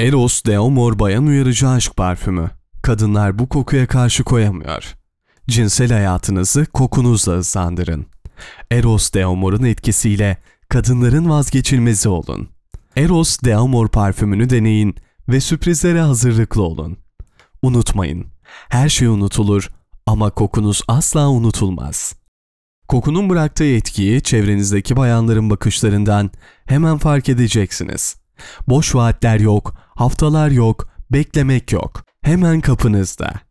Eros de Amor bayan uyarıcı aşk parfümü. Kadınlar bu kokuya karşı koyamıyor. Cinsel hayatınızı kokunuzla hızlandırın. Eros de Amor'un etkisiyle kadınların vazgeçilmezi olun. Eros de Amor parfümünü deneyin ve sürprizlere hazırlıklı olun. Unutmayın, her şey unutulur ama kokunuz asla unutulmaz. Kokunun bıraktığı etkiyi çevrenizdeki bayanların bakışlarından hemen fark edeceksiniz. Boş vaatler yok, haftalar yok, beklemek yok. Hemen kapınızda.